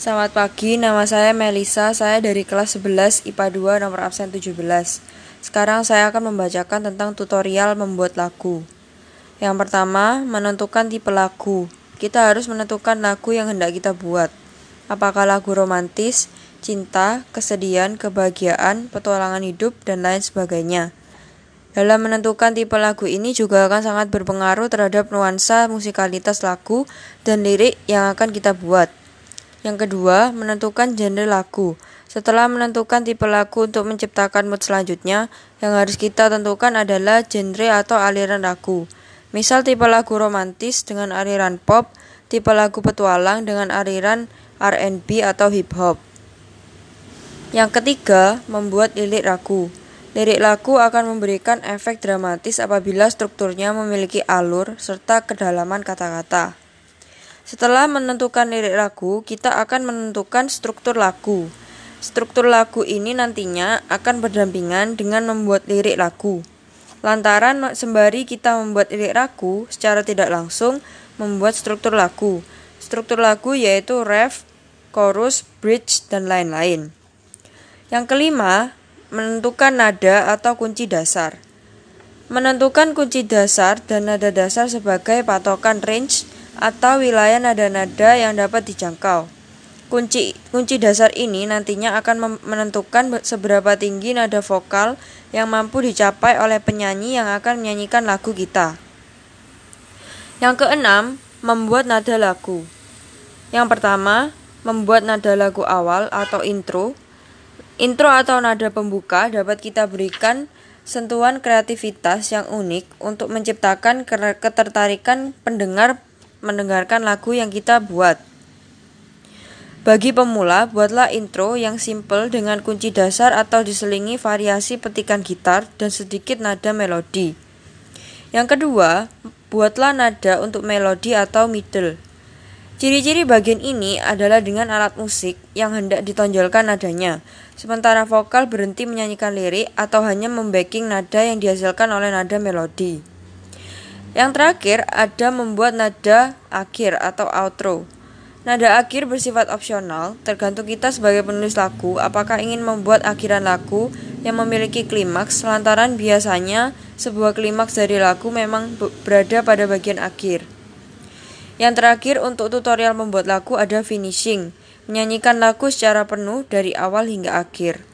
Selamat pagi, nama saya Melisa, saya dari kelas 11 IPA 2 nomor absen 17. Sekarang saya akan membacakan tentang tutorial membuat lagu. Yang pertama, menentukan tipe lagu. Kita harus menentukan lagu yang hendak kita buat. Apakah lagu romantis, cinta, kesedihan, kebahagiaan, petualangan hidup, dan lain sebagainya. Dalam menentukan tipe lagu ini juga akan sangat berpengaruh terhadap nuansa musikalitas lagu dan lirik yang akan kita buat. Yang kedua, menentukan genre lagu. Setelah menentukan tipe lagu untuk menciptakan mood selanjutnya, yang harus kita tentukan adalah genre atau aliran lagu. Misal tipe lagu romantis dengan aliran pop, tipe lagu petualang dengan aliran R&B atau hip hop. Yang ketiga, membuat lirik lagu. Lirik lagu akan memberikan efek dramatis apabila strukturnya memiliki alur serta kedalaman kata-kata. Setelah menentukan lirik lagu, kita akan menentukan struktur lagu. Struktur lagu ini nantinya akan berdampingan dengan membuat lirik lagu. Lantaran sembari kita membuat lirik lagu, secara tidak langsung membuat struktur lagu. Struktur lagu yaitu ref, chorus, bridge, dan lain-lain. Yang kelima, menentukan nada atau kunci dasar. Menentukan kunci dasar dan nada dasar sebagai patokan range atau wilayah nada-nada yang dapat dijangkau. Kunci kunci dasar ini nantinya akan menentukan seberapa tinggi nada vokal yang mampu dicapai oleh penyanyi yang akan menyanyikan lagu kita. Yang keenam, membuat nada lagu. Yang pertama, membuat nada lagu awal atau intro. Intro atau nada pembuka dapat kita berikan sentuhan kreativitas yang unik untuk menciptakan ketertarikan pendengar mendengarkan lagu yang kita buat. Bagi pemula, buatlah intro yang simple dengan kunci dasar atau diselingi variasi petikan gitar dan sedikit nada melodi. Yang kedua, buatlah nada untuk melodi atau middle. Ciri-ciri bagian ini adalah dengan alat musik yang hendak ditonjolkan nadanya, sementara vokal berhenti menyanyikan lirik atau hanya membacking nada yang dihasilkan oleh nada melodi. Yang terakhir ada membuat nada akhir atau outro. Nada akhir bersifat opsional, tergantung kita sebagai penulis lagu apakah ingin membuat akhiran lagu yang memiliki klimaks lantaran biasanya sebuah klimaks dari lagu memang berada pada bagian akhir. Yang terakhir untuk tutorial membuat lagu ada finishing, menyanyikan lagu secara penuh dari awal hingga akhir.